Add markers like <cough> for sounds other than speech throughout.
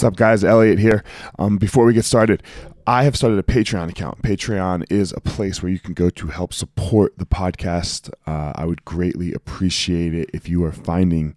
What's up, guys? Elliot here. Um, before we get started, I have started a Patreon account. Patreon is a place where you can go to help support the podcast. Uh, I would greatly appreciate it if you are finding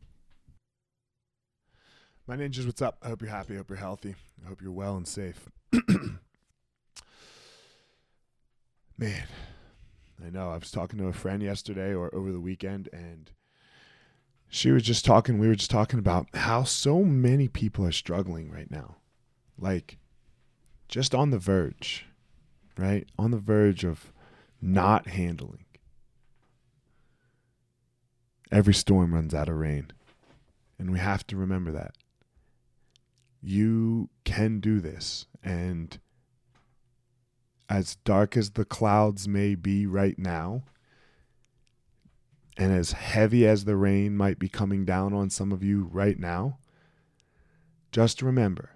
my ninjas what's up i hope you're happy i hope you're healthy i hope you're well and safe <clears throat> man i know i was talking to a friend yesterday or over the weekend and she was just talking, we were just talking about how so many people are struggling right now. Like, just on the verge, right? On the verge of not handling. Every storm runs out of rain. And we have to remember that. You can do this. And as dark as the clouds may be right now, and as heavy as the rain might be coming down on some of you right now, just remember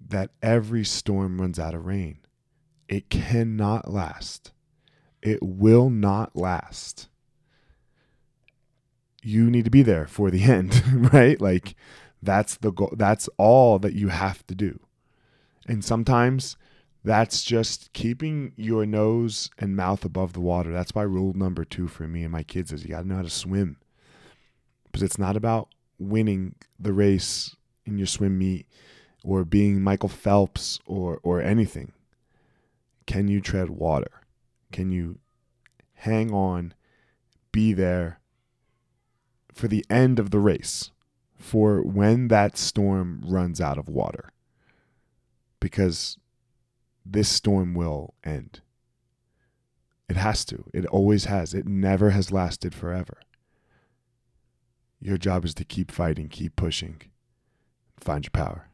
that every storm runs out of rain. It cannot last. It will not last. You need to be there for the <laughs> end, right? Like that's the goal. That's all that you have to do. And sometimes that's just keeping your nose and mouth above the water. That's why rule number two for me and my kids is you got to know how to swim. Because it's not about winning the race in your swim meet or being Michael Phelps or, or anything. Can you tread water? Can you hang on, be there for the end of the race, for when that storm runs out of water? Because this storm will end. It has to. It always has. It never has lasted forever. Your job is to keep fighting, keep pushing, find your power.